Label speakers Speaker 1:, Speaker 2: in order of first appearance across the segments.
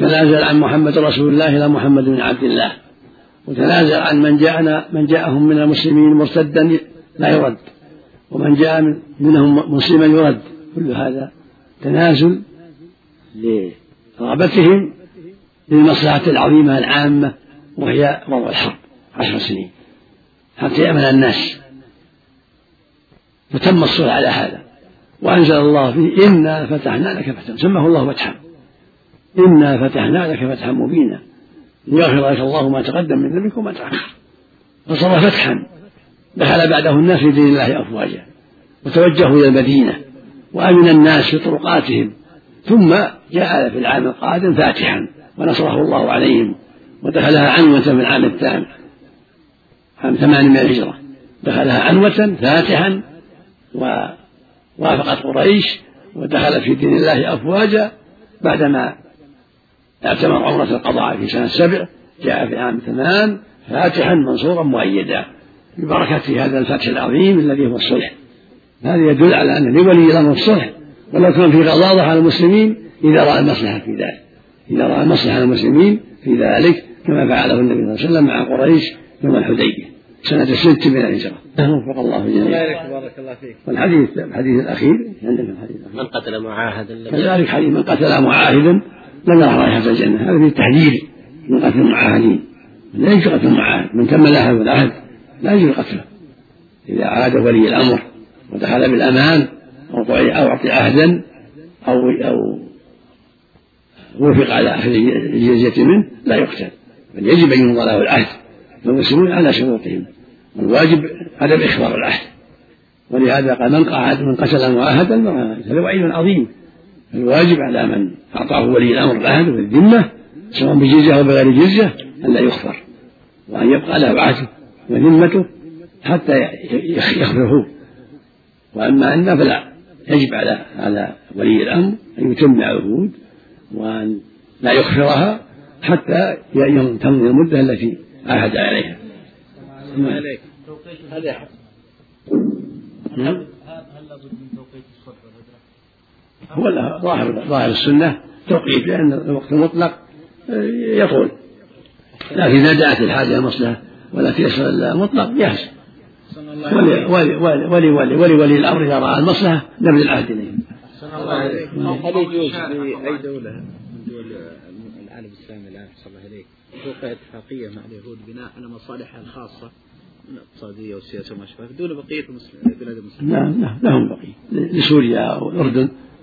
Speaker 1: تنازل عن محمد رسول الله إلى محمد بن عبد الله. وتنازل عن من جاءنا من جاءهم من المسلمين مرتدا لا يرد. ومن جاء منهم مسلما يرد. كل هذا تنازل لرغبتهم للمصلحة العظيمة العامة وهي وضع الحرب عشر سنين. حتى يأمن الناس. فتم الصلح على هذا. وأنزل الله فيه إنا فتحنا لك فتحا. سماه الله فتحا. إنا فتحنا لك فتحا مبينا ليغفر لك الله ما تقدم من ذنبك وما تأخر. فصار فتحا. دخل بعده الناس في دين الله أفواجا. وتوجهوا إلى المدينة. وأمن الناس في طرقاتهم. ثم جاء في العام القادم فاتحا. ونصره الله عليهم. ودخلها عنوة في العام الثامن عام ثمان من الهجرة دخلها عنوة فاتحا. ووافقت قريش. ودخلت في دين الله أفواجا بعدما اعتمر عمرة القضاء في سنة سبع جاء في عام ثمان فاتحا منصورا مؤيدا ببركة هذا الفتح العظيم الذي هو الصلح. هذا يدل على أن لولي الأمر الصلح. ولو كان في غضاضة على المسلمين إذا رأى المصلحة في ذلك. إذا رأى المصلحة على المسلمين في ذلك كما فعله النبي صلى الله عليه وسلم مع قريش يوم الحديبية سنة ست من الهجرة. وفق الله جميعا. بارك الله فيك. والحديث الحديث الأخير عندك الحديث الأخير.
Speaker 2: من قتل معاهدا؟
Speaker 1: كذلك حديث من قتل معاهدا لم يرى رائحة الجنة. هذا في التحذير من قتل المعاهدين لا يجوز قتل المعاهد من تم له العهد لا يجوز قتله. إذا عاد ولي الأمر ودخل بالأمان أو أو أعطي عهدا أو أو وفق على أخذ الجزية منه لا يقتل. بل يجب أن يمضى له العهد. فالمسلمون على شروطهم. والواجب عدم إخبار العهد. ولهذا قال من قعد من قتل معاهدا هذا وعيد عظيم. الواجب على من أعطاه ولي الأمر العهد والذمة سواء بجزية أو بغير جزية أن لا يخفر وأن يبقى له عهده وذمته حتى يخبره وأما أن فلا يجب على على ولي الأمر أن يتم العهود وأن لا يخفرها حتى تمضي المدة التي عاهد عليها. هذا هل لابد من توقيت الصلح والهجرة؟ هو ظاهر ظاهر السنة توقيت لأن الوقت المطلق يطول لكن إذا دعت الحاجة مصلحة ولا تيسر المطلق جاهز ولي ولي ولي ولي ولي ولي الأمر إذا رأى المصلحة نبذ العهد اليهم.
Speaker 2: هل يجوز في اي دوله من دول العالم الاسلامي الان صلى الله عليك توقع اتفاقيه مع اليهود بناء على مصالحها الخاصه من اقتصاديه والسياسة وما شابه دون بقيه بلاد المسلمين.
Speaker 1: نعم نعم لهم بقية لسوريا أو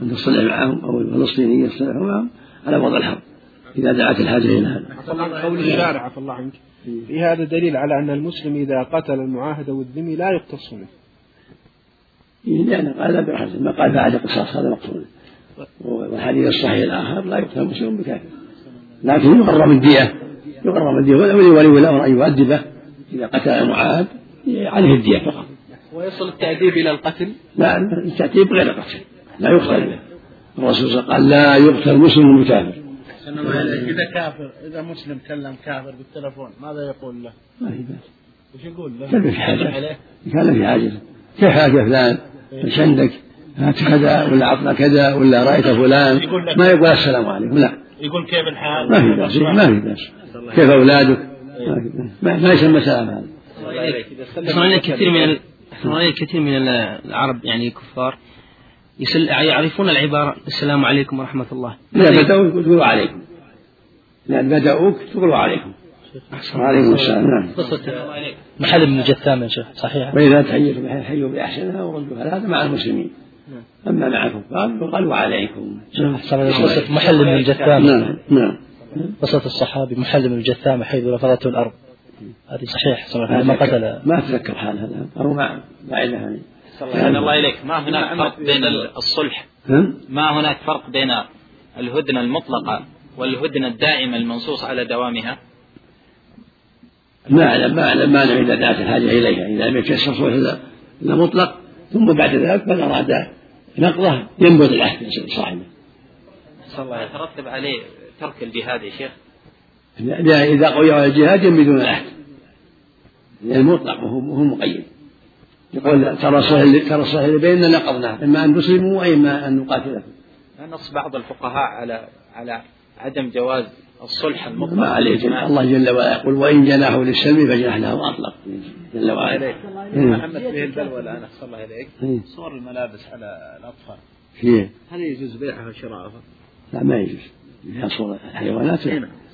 Speaker 1: أن تصلح معهم أو الفلسطينيين يصطلحوا معهم على وضع الحرب إذا دعت الحاجة إلى هذا.
Speaker 3: قول الشارع. عفى الله عنك. في هذا دليل على أن المسلم إذا قتل المعاهد والذمي لا يقتص منه.
Speaker 1: لأن قال بحسب ما قال بعد قصاص هذا مقصود. والحديث الصحيح الآخر لا يقتل المسلم بكافر. لكن يغرم الدية. يغرم الدية. ولي ولي الأمر أن يؤدبه. إذا قتل المعاهد عليه الدية فقط.
Speaker 2: ويصل التأديب إلى القتل؟
Speaker 1: لا التأديب غير قتل لا يقتل به. الرسول صلى الله عليه وسلم قال لا يقتل مسلم بكافر
Speaker 3: إذا كافر إذا مسلم كلم كافر بالتلفون ماذا يقول له؟
Speaker 1: ما في بأس.
Speaker 3: وش يقول له؟
Speaker 1: كان في حاجة. كان في حاجة. كيف حاجة فلان؟ إيش عندك؟ هات كذا ولا عطنا كذا ولا رأيت فلان. ما يقول السلام عليكم. لا.
Speaker 3: يقول كيف الحال؟
Speaker 1: ما في بأس. ما في بأس. كيف أولادك؟ ما, ما يسمى سلام هذا
Speaker 2: كثير من كثير من العرب يعني كفار يعرفون العبارة. السلام عليكم ورحمة الله.
Speaker 1: إذا بدأوك تقولوا عليكم. لأن بدأوك تقولوا عليكم. وعليكم السلام. نعم.
Speaker 2: محل من الجثام يا شيخ صحيح؟
Speaker 1: وإذا تحيتم حيوا بأحسنها وردوها هذا مع المسلمين. أما مع الكفار قالوا عليكم.
Speaker 2: قصة محل من الجثام
Speaker 1: نعم نعم.
Speaker 2: قصة الصحابي محل من الجثام حيث رفضته الأرض. هذه صحيح ما قتل.
Speaker 1: ما أتذكر حال هذا. أو ما ما يعني
Speaker 4: أحسن الله إليك. ما هناك فرق بين الصلح؟ ما هناك فرق بين الهدنة المطلقة والهدنة الدائمة المنصوص على دوامها؟
Speaker 1: ما أعلم ما أعلم ما إذا دعت الحاجة إليها. إذا لم يتيسر صلح إلا مطلق ثم بعد ذلك من أراد نقضه. ينبذ العهد صاحبه.
Speaker 4: صلى الله يترتب عليه ترك الجهاد يا شيخ.
Speaker 1: إذا قوي على الجهاد ينبذون العهد. المطلق وهو مقيد. يقول ترى الصلح ترى اللي بيننا نقضناه. إما أن تسلموا واما أن نقاتلكم.
Speaker 4: نص بعض الفقهاء على على عدم جواز الصلح المطلق.
Speaker 1: ما عليه الله جل وعلا يقول وإن جناحوا للسلم فجناح له أطلق.
Speaker 2: جل وعلا. محمد به البلوى الآن أحسن الله إليك. إيه. صور الملابس على الأطفال.
Speaker 1: فيه
Speaker 2: هل يجوز بيعها وشراءها؟
Speaker 1: لا ما يجوز. فيها صور الحيوانات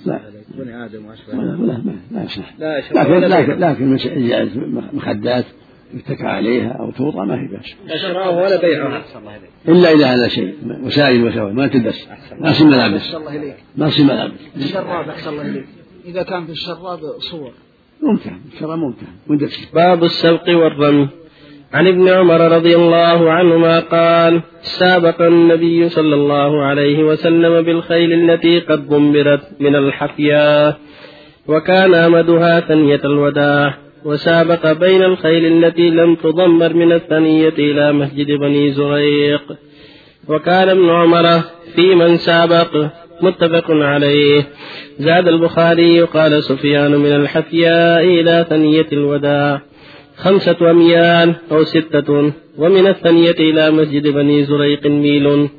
Speaker 2: لا. بني آدم وأشبه
Speaker 1: لا لا ما يصح. لكن لكن لكن مخدات. يتكى عليها أو توضع ما في بأس.
Speaker 2: شراءها ولا بيعها
Speaker 1: إلا إذا هذا شيء. وسائل وسوى ما تلبس. ما تصير ملابس ما تصير ملابس
Speaker 3: الشراب أحسن الله إليك. إذا كان في الشراب صور.
Speaker 1: ممتع الشراب ممتع
Speaker 5: باب السبق والرمي. عن ابن عمر رضي الله عنهما قال سابق النبي صلى الله عليه وسلم بالخيل التي قد ضمرت من الحفياء وكان أمدها ثنية الوداع. وسابق بين الخيل التي لم تضمر من الثنية إلى مسجد بني زريق. وكان ابن عمر في من سابق متفق عليه. زاد البخاري قال سفيان من الحفياء إلى ثنية الوداع. خمسة أميال أو ستة ومن الثنية إلى مسجد بني زريق ميل.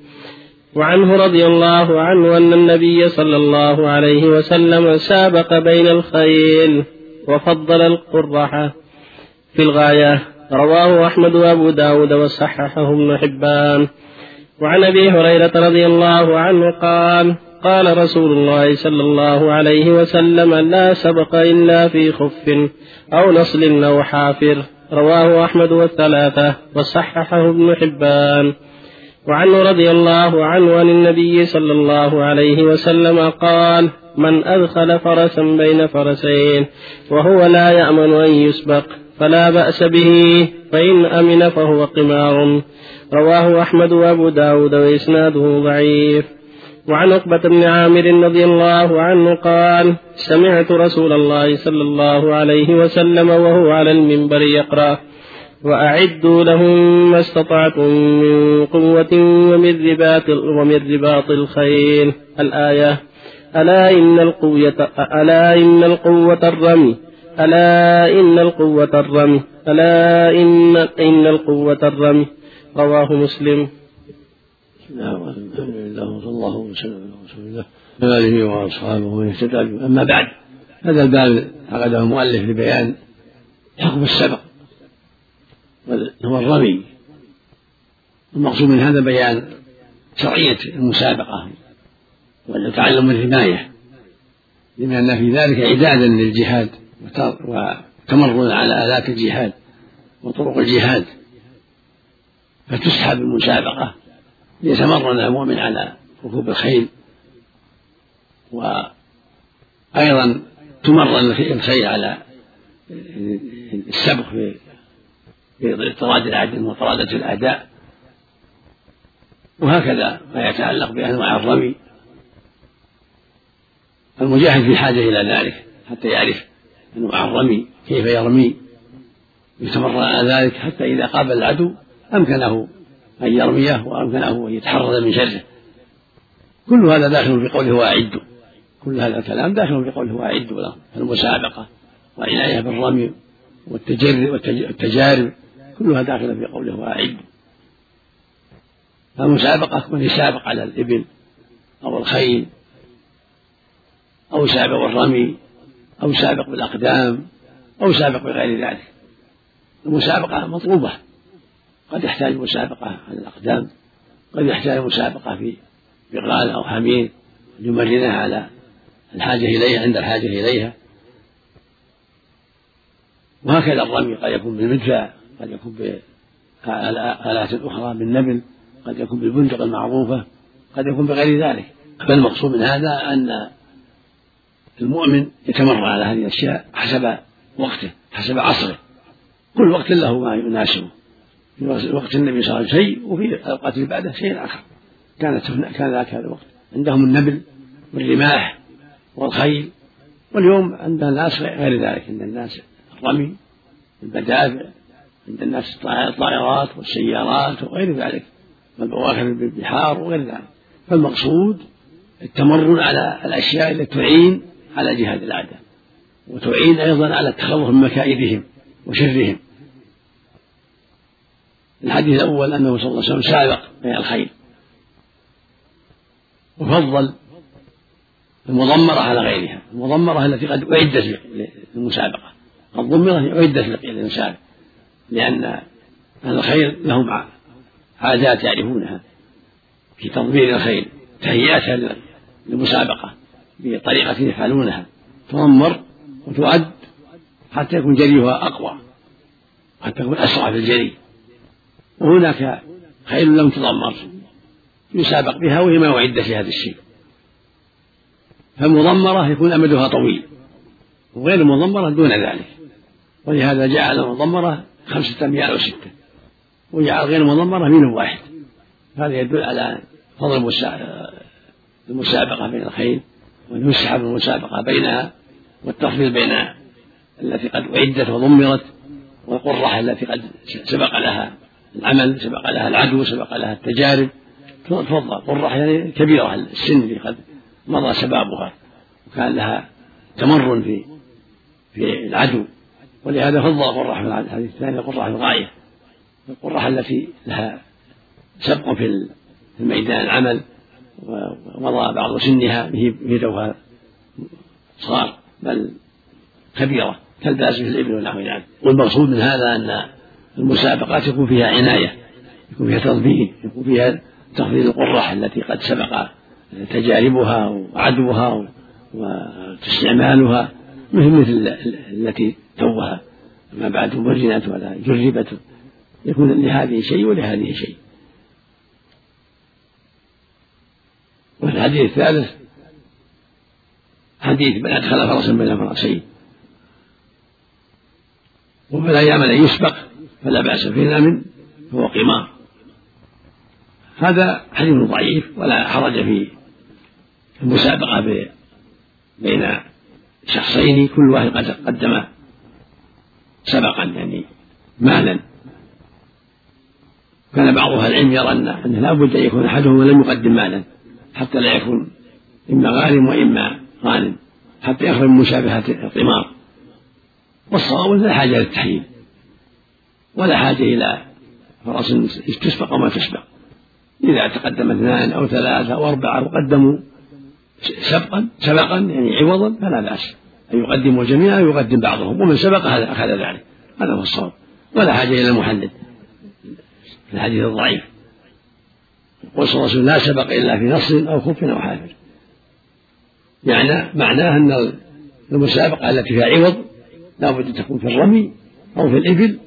Speaker 5: وعنه رضي الله عنه أن النبي صلى الله عليه وسلم سابق بين الخيل. وفضل القرحة في الغاية. رواه أحمد وأبو داود وصححه ابن حبان. وعن أبي هريرة رضي الله عنه قال قال رسول الله صلى الله عليه وسلم لا سبق إلا في خف أو نصل أو حافر رواه أحمد والثلاثة وصححه ابن حبان. وعنه رضي الله عنه عن النبي صلى الله عليه وسلم قال من أدخل فرسا بين فرسين وهو لا يأمن أن يسبق فلا بأس به فإن أمن فهو قمار. رواه أحمد وأبو داود وإسناده ضعيف. وعن عقبة بن عامر رضي الله عنه قال سمعت رسول الله صلى الله عليه وسلم وهو على المنبر يقرأ وأعدوا لهم ما استطعتم من قوة ومن رباط ومن رباط الخيل. الآية ألا إن القوة ألا إن القوة الرمي. ألا إن القوة الرمي. ألا إن إن القوة الرمي. رواه مسلم.
Speaker 1: نعم الحمد لله وصلى الله وسلم على رسول الله وعلى آله وأصحابه ومن اهتدى أما بعد هذا الباب عقده المؤلف لبيان حكم السبق هو الرمي. المقصود من هذا بيان شرعية المسابقة. وتعلم الرماية لأن في ذلك إعدادا للجهاد وتمرن على آلات الجهاد وطرق الجهاد. فتسحب المسابقة. ليتمرن المؤمن على ركوب الخيل. وأيضا تمرن الخيل على السبق في اضطراد العدل وطرادة الأعداء وهكذا ما يتعلق بأنواع الرمي. المجاهد في حاجة إلى ذلك حتى يعرف أنواع الرمي كيف يرمي يتمرن على ذلك حتى إذا قابل العدو أمكنه أن يرميه وأمكنه أن يتحرز من شره. كل هذا داخل في قوله وأعدوا. كل هذا الكلام داخل في قوله وأعدوا له المسابقة والعناية بالرمي والتجارب كلها داخلة في قوله وأعدوا. فالمسابقة من يسابق على الإبل أو الخيل أو سابق بالرمي أو سابق بالأقدام أو سابق بغير ذلك. المسابقة مطلوبة. قد يحتاج مسابقة على الأقدام قد يحتاج مسابقة في بغال أو حمير يمرنها على الحاجة إليها عند الحاجة إليها. وهكذا الرمي قد يكون بالمدفع قد يكون بآلات أخرى بالنبل قد يكون بالبندق المعروفة قد يكون بغير ذلك. فالمقصود من هذا أن المؤمن يتمرن على هذه الأشياء حسب وقته حسب عصره. كل وقت له ما يناسبه. في وقت النبي صلى الله عليه وسلم شيء وفي الأوقات اللي بعده شيء آخر. كانت كان ذاك هذا الوقت. عندهم النبل والرماح والخيل. واليوم عند الناس غير ذلك. عند الناس الرمي البدافع عند الناس الطائرات والسيارات وغير ذلك. والبواخر بالبحار وغير ذلك. فالمقصود التمرن على الأشياء التي تعين على جهاد الأعداء. وتعين أيضا على التخلص من مكائدهم وشرهم. الحديث الأول أنه صلى الله عليه وسلم سابق بين الخير. وفضل المضمرة على غيرها. المضمرة التي قد أعدت للمسابقة. الضمرة أعدت للمسابقة لأن أهل الخير لهم عادات يعرفونها في تضمير الخيل تهيئتها للمسابقة. بطريقة يفعلونها تضمر وتعد حتى يكون جريها أقوى حتى تكون أسرع في الجري. وهناك خيل لم تضمر يسابق بها وهي ما أعد في هذا الشيء. فالمضمرة يكون أمدها طويل وغير المضمرة دون ذلك. ولهذا جعل المضمرة خمسة أميال أو ستة وجعل غير المضمرة ميل واحد. هذا يدل على فضل المسابقة بين الخيل. وأن يسحب المسابقة بينها والتفضيل بين التي قد أعدت وضمرت والقرة التي قد سبق لها العمل سبق لها العدو سبق لها التجارب. تفضل. قرة يعني كبيرة السن اللي قد مضى شبابها وكان لها تمر في في العدو. ولهذا فضل القرة في الحديث الثاني القرة في الغاية. القرة التي لها سبق في الميدان العمل. ومضى بعض سنها به توها صغار بل كبيرة كالباس في الإبل ونحو ذلك والمقصود من هذا أن المسابقات يكون فيها عناية يكون فيها تضمين يكون فيها تخفيض القرح التي قد سبق تجاربها وعدوها واستعمالها مثل مثل التي توها ما بعد مرنت ولا جربت. يكون لهذه شيء ولهذه شيء. والحديث الثالث حديث من أدخل فرسا بين فرسين. وفي الأيام أن يسبق فلا بأس في نام فهو قمار هذا حديث ضعيف ولا حرج في المسابقة بين شخصين كل واحد قد قدم سبقا يعني مالا. كان بعض أهل العلم يرى انه لا بد أن يكون أحدهما لم يقدم مالا. حتى لا يكون إما غارم وإما غانم حتى يخرج من مشابهة القمار. والصواب لا حاجة للتحليل ولا حاجة إلى فرس تسبق وما تسبق إذا تقدم اثنان أو ثلاثة أو أربعة وقدموا سبقا سبقا يعني عوضا فلا بأس. أن يقدموا الجميع أو يقدم بعضهم ومن سبق هذا أخذ ذلك. هذا هو الصواب. ولا حاجة إلى المحدد. في الحديث الضعيف. عليه وسلم لا سبق إلا في نص أو خف أو حافر. يعني معناه أن المسابقة التي فيها عوض لا بد أن تكون في الرمي أو في الإبل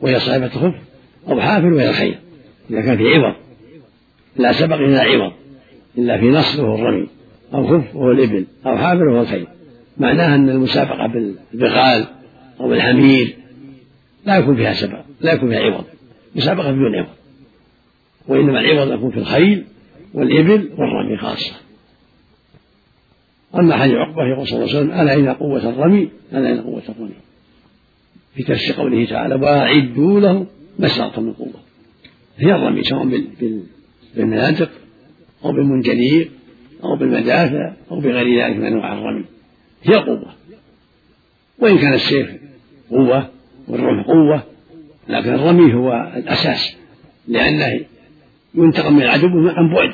Speaker 1: وهي صاحبة خف أو حافر وهي الخيل إذا كان في عوض. لا سبق إلا عوض. إلا في نص وهو الرمي. أو خف وهو الإبل. أو حافر وهو الخيل معناها أن المسابقة بالبغال أو بالحمير لا يكون فيها سبق. لا يكون فيها عوض. مسابقة بدون عوض. وإنما العوض يكون في الخيل والإبل والرمي خاصة. أما حديث عقبة يقول صلى الله عليه وسلم ألا إن قوة الرمي؟ ألا إن قوة الرمي؟ في تفسير قوله تعالى وأعدوا له ما استطعتم من قوة. هي الرمي سواء بالمناطق أو بالمنجنيق أو بالمدافع أو بغير ذلك من أنواع الرمي. هي قوة. وإن كان السيف قوة والرمح قوة لكن الرمي هو الأساس لأنه ينتقم من العدو عن بعد.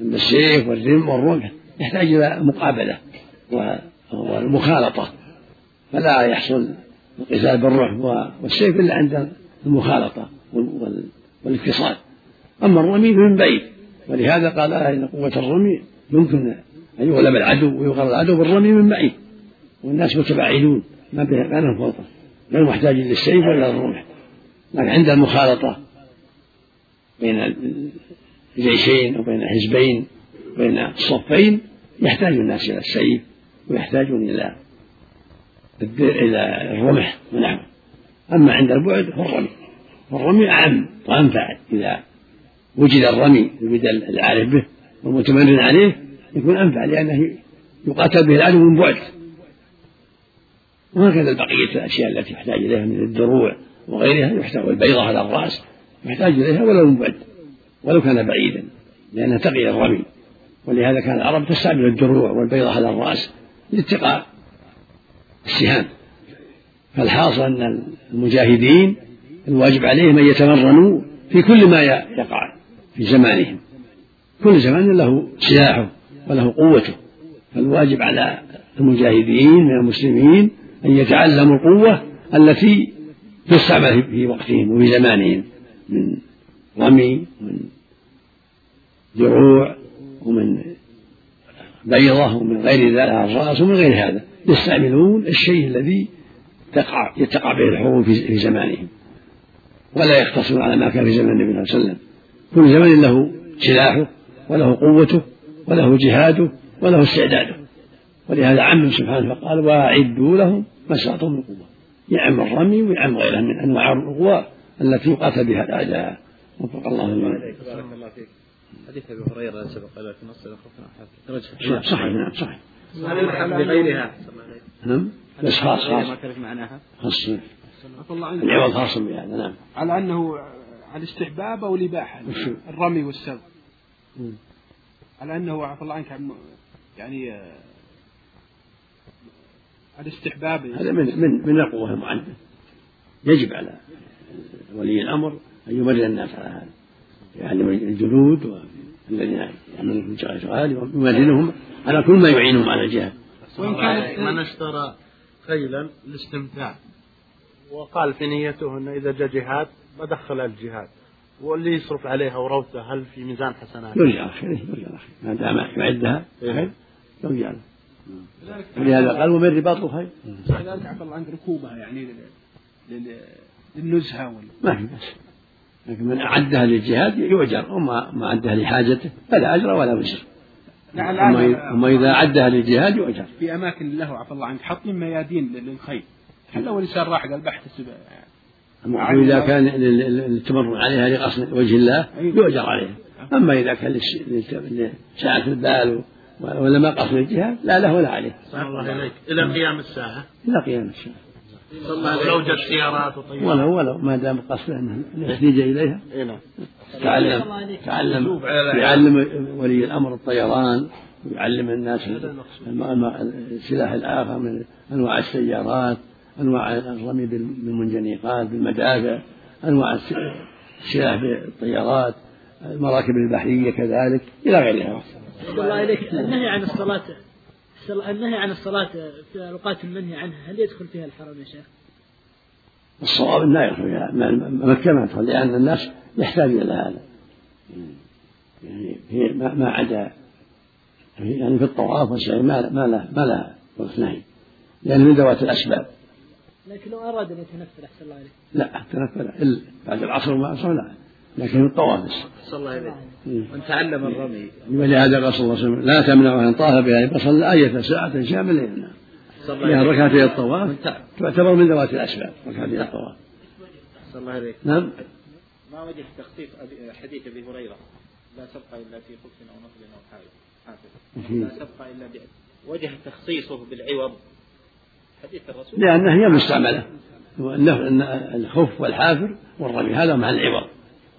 Speaker 1: أما السيف والرم والرمح يحتاج إلى مقابلة والمخالطة. فلا يحصل القتال بالرمح والسيف إلا عند المخالطة والاتصال أما الرمي من بعيد. ولهذا قال إن قوة الرمي يمكن أن يغلب العدو ويغلب العدو بالرمي من بعيد. والناس متباعدون. ما لهم فرصة. غير محتاج للسيف ولا الرمح لكن عند المخالطة بين الجيشين أو بين حزبين بين الصفين يحتاج الناس إلى السيف ويحتاجون إلى إلى الرمح. ونعم أما عند البعد فالرمي. فالرمي أعم وأنفع. إذا وجد الرمي وجد العارف به والمتمرن عليه يكون أنفع لأنه يقاتل به العدو من بعد. وهكذا بقية الأشياء التي يحتاج إليها من الدروع وغيرها يحتاج البيضة على الرأس. يحتاج إليها ولو من بعد ولو كان بعيدا لأنها تقي الرمي ولهذا كان العرب تستعمل الدروع والبيضة على الرأس لاتقاء السهام. فالحاصل أن المجاهدين الواجب عليهم أن يتمرنوا في كل ما يقع في زمانهم. كل زمان له سلاحه وله قوته. فالواجب على المجاهدين من المسلمين أن يتعلموا القوة التي تستعمل في وقتهم وفي زمانهم. من رمي ومن دروع ومن بيضة ومن غير ذلك الرأس ومن غير هذا. يستعملون الشيء الذي تقع يتقع به الحروب في زمانهم. ولا يقتصرون على ما كان في زمن النبي صلى الله عليه وسلم. كل زمن له سلاحه وله قوته وله جهاده وله استعداده. ولهذا عم سبحانه فقال وأعدوا لهم ما استطعتم من قوه يعم الرمي ويعم غيره من أنواع القوى التي يقاتل بها الأعداء. وفق الله
Speaker 2: الله فيك حديث أبي هريرة سبق له في نص
Speaker 1: صحيح صحيح نعم. صحيح.
Speaker 2: بغيرها
Speaker 1: نعم. بس خاص خاص.
Speaker 2: ما تعرف معناها
Speaker 1: خاص. العوض خاص بهذا نعم.
Speaker 3: على انه على الاستحباب أو الإباحة الرمي والسب على انه عفى الله عنك يعني آه، الاستحباب.
Speaker 1: هذا من من من القوة المعنفة يجب على ولي الأمر أن يمرن الناس على هذا. يعلم الجنود الذين يعملون في الجهاد ويمرنهم على كل ما يعينهم على الجهاد.
Speaker 6: وإن كان من اشترى خيلا للاستمتاع وقال في نيته أنه إذا جاء جهاد بدخل الجهاد. واللي يصرف عليها وروثه هل في ميزان حسناته؟
Speaker 1: يرجع خيره يرجع ما دام يعدها خير يرجع له. ولهذا قال ومن رباط الخيل
Speaker 3: كذلك عفى الله عنك ركوبها يعني للنزهه ولا
Speaker 1: ما في بس لكن من أعدها للجهاد يؤجر وما ما أعدها لحاجته فلا أجر ولا وزر نعم أما إذا أعدها للجهاد يؤجر.
Speaker 3: في أماكن له عفى الله عنك حاطين ميادين للخيل لو الإنسان راح قال بحتسب
Speaker 1: إذا كان للتمرن عليها لقصد وجه الله يؤجر عليها. أما إذا كان لساعة البال ولا ما قصد الجهاد لا له ولا عليه.
Speaker 6: الله إليك إلى قيام الساعة.
Speaker 1: إلى قيام الساعة.
Speaker 6: لو جت سيارات وطيارات
Speaker 1: ولو ولو ما دام قصده انه يحتاج إليها.
Speaker 6: نعم.
Speaker 1: تعلم تعلم يعلم ولي الأمر الطيران ويعلم الناس السلاح الآخر من أنواع السيارات أنواع الرمي بالمنجنيقات بالمدافع أنواع السلاح بالطيارات المراكب البحرية كذلك إلى غيرها.
Speaker 7: الله إليك. النهي عن الصلاة. النهي عن الصلاة في الأوقات المنهي عنها هل يدخل فيها الحرم يا شيخ؟
Speaker 1: الصواب لا يدخل فيها مكة ما يدخل لأن الناس يحتاج إلى هذا. يعني هي ما عدا يعني في الطواف والسعي ما ما له ما وقت نهي لأن من ذوات الأسباب.
Speaker 7: لكن لو أراد أن يتنفل أحسن الله عليه
Speaker 1: لا تنفل إلا بعد العصر وما العصر لا لكن الطواف بس
Speaker 2: صلى الله عليه من تعلم الرمي.
Speaker 1: ولهذا قال صلى الله عليه وسلم لا تمنع من طاف بها فصلى آية ساعة شاملة لأن ركعتي الطواف تعتبر من ذوات الأسباب ركعتي الطواف.
Speaker 2: صلى الله عليه
Speaker 1: نعم.
Speaker 2: ما وجه تخصيص حديث أبي هريرة؟ لا سبق إلا في خبز أو نصب أو حافظ لا سبق إلا وجه تخصيصه بالعوض. حديث الرسول.
Speaker 1: لأنها هي مستعملة. الخف والحافر والرمي هذا مع العوض.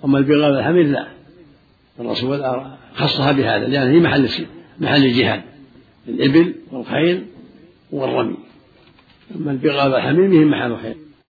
Speaker 1: أما البغال والحمير لا. الرسول خصها بهذا لأن هي محل محل الجهاد. الإبل والخيل والرمي. أما البغال والحمير هي محل خير